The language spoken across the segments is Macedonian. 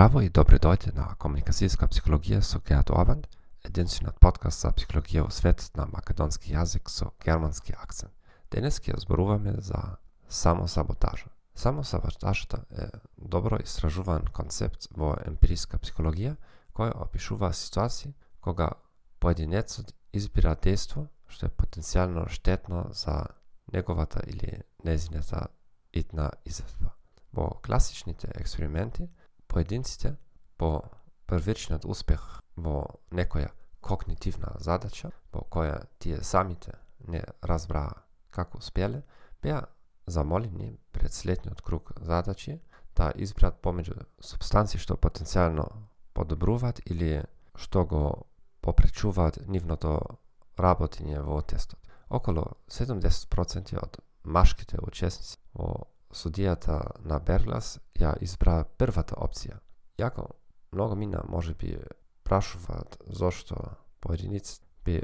Здраво и добри дојде на Комуникацијска психологија со Геат Обанд, единствениот подкаст за психологија во светот на македонски јазик со германски акцент. Денес ќе зборуваме за самосаботажа. Самосаботажата е добро истражуван концепт во емпириска психологија кој опишува ситуации кога поединецот избира дејство што е потенцијално штетно за неговата или незината итна изведба. Во класичните експерименти поединците по првичниот успех во некоја когнитивна задача, во која тие самите не разбраа како успеле, беа замолени пред следниот круг задачи да избрат помеѓу субстанции што потенцијално подобруваат или што го попречуваат нивното работење во тестот. Околу 70% од машките учесници во судијата на Берглас ја избра првата опција. Јако многу мина може би прашуваат зошто поединец би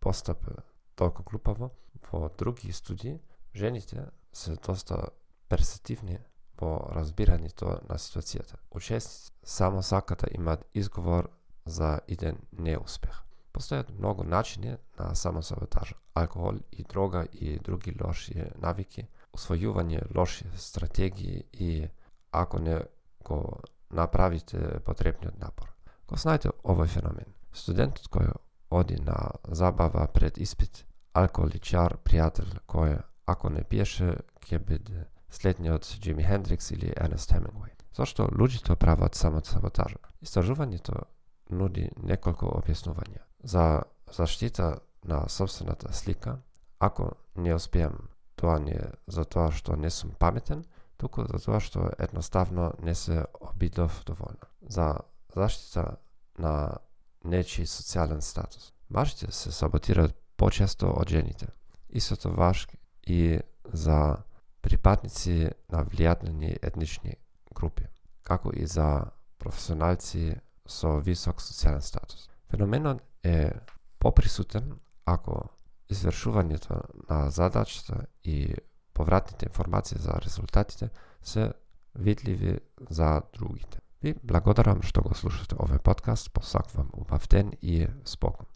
постапил толку глупаво, во други студии жените се доста персетивни во разбирањето на ситуацијата. Учесници само сакат да имаат изговор за еден неуспех. Постојат многу начини на самосаботажа. Алкохол и дрога и други лоши навики освојување лоши стратегии и ако не го направите потребниот напор. Го знаете овој феномен. Студентот кој оди на забава пред испит, алкооличар, пријател кој ако не пиеше ќе биде следниот Джими Хендрикс или Ернест Хемингуей. Зошто луѓето прават само саботаж? Истражувањето нуди неколку објаснувања. За заштита на собствената слика, ако не успеам тоа не е за тоа што не сум паметен, туку за тоа што едноставно не се обидов доволно. За заштита на нечи социјален статус. Мажите се саботираат почесто од жените. Истото ваш и за припадници на влијателни етнични групи, како и за професионалци со висок социјален статус. Феноменот е поприсутен ако извршувањето на задачата и повратните информации за резултатите се видливи за другите. Ви благодарам што го слушате овој подкаст, посакувам убав ден и спокон.